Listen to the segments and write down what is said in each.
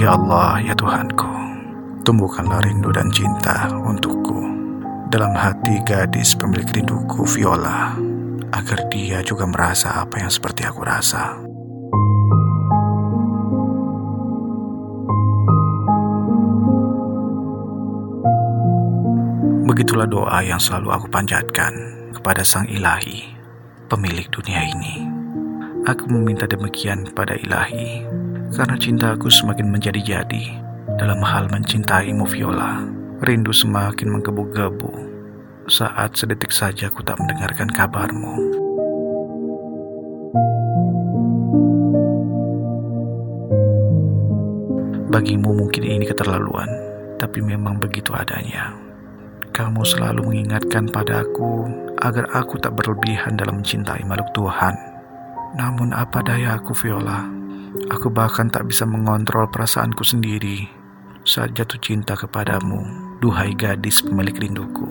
Ya Allah, ya Tuhanku, tumbuhkanlah rindu dan cinta untukku dalam hati gadis pemilik rinduku Viola, agar dia juga merasa apa yang seperti aku rasa. Begitulah doa yang selalu aku panjatkan kepada Sang Ilahi, pemilik dunia ini. Aku meminta demikian pada Ilahi, karena cintaku semakin menjadi-jadi dalam hal mencintaimu Viola. Rindu semakin menggebu-gebu saat sedetik saja ku tak mendengarkan kabarmu. Bagimu mungkin ini keterlaluan, tapi memang begitu adanya. Kamu selalu mengingatkan padaku agar aku tak berlebihan dalam mencintai makhluk Tuhan. Namun apa daya aku Viola, aku bahkan tak bisa mengontrol perasaanku sendiri saat jatuh cinta kepadamu duhai gadis pemilik rinduku.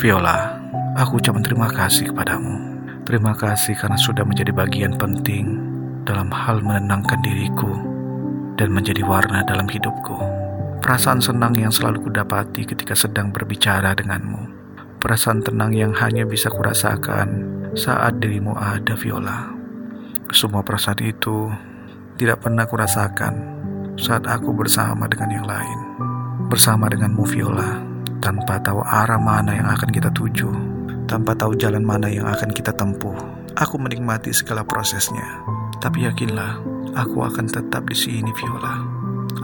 Viola, aku ucapkan terima kasih kepadamu. Terima kasih karena sudah menjadi bagian penting dalam hal menenangkan diriku dan menjadi warna dalam hidupku. Perasaan senang yang selalu kudapati ketika sedang berbicara denganmu. Perasaan tenang yang hanya bisa kurasakan saat dirimu ada, Viola. Semua perasaan itu tidak pernah kurasakan saat aku bersama dengan yang lain. Bersama dengan Viola, tanpa tahu arah mana yang akan kita tuju, tanpa tahu jalan mana yang akan kita tempuh. Aku menikmati segala prosesnya, tapi yakinlah, aku akan tetap di sini Viola.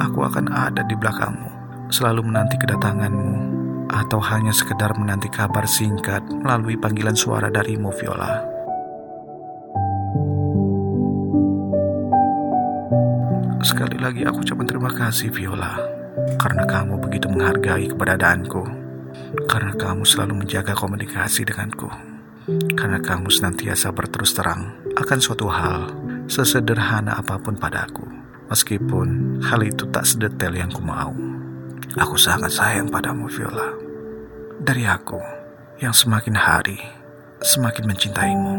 Aku akan ada di belakangmu, selalu menanti kedatanganmu, atau hanya sekedar menanti kabar singkat melalui panggilan suara darimu Viola. Sekali lagi aku ucapkan terima kasih Viola Karena kamu begitu menghargai keberadaanku. Karena kamu selalu menjaga komunikasi denganku. Karena kamu senantiasa berterus terang Akan suatu hal Sesederhana apa pun padaku. Meskipun hal itu tak sedetail yang ku mau Aku sangat sayang padamu Viola. Dari aku Yang semakin hari Semakin mencintaimu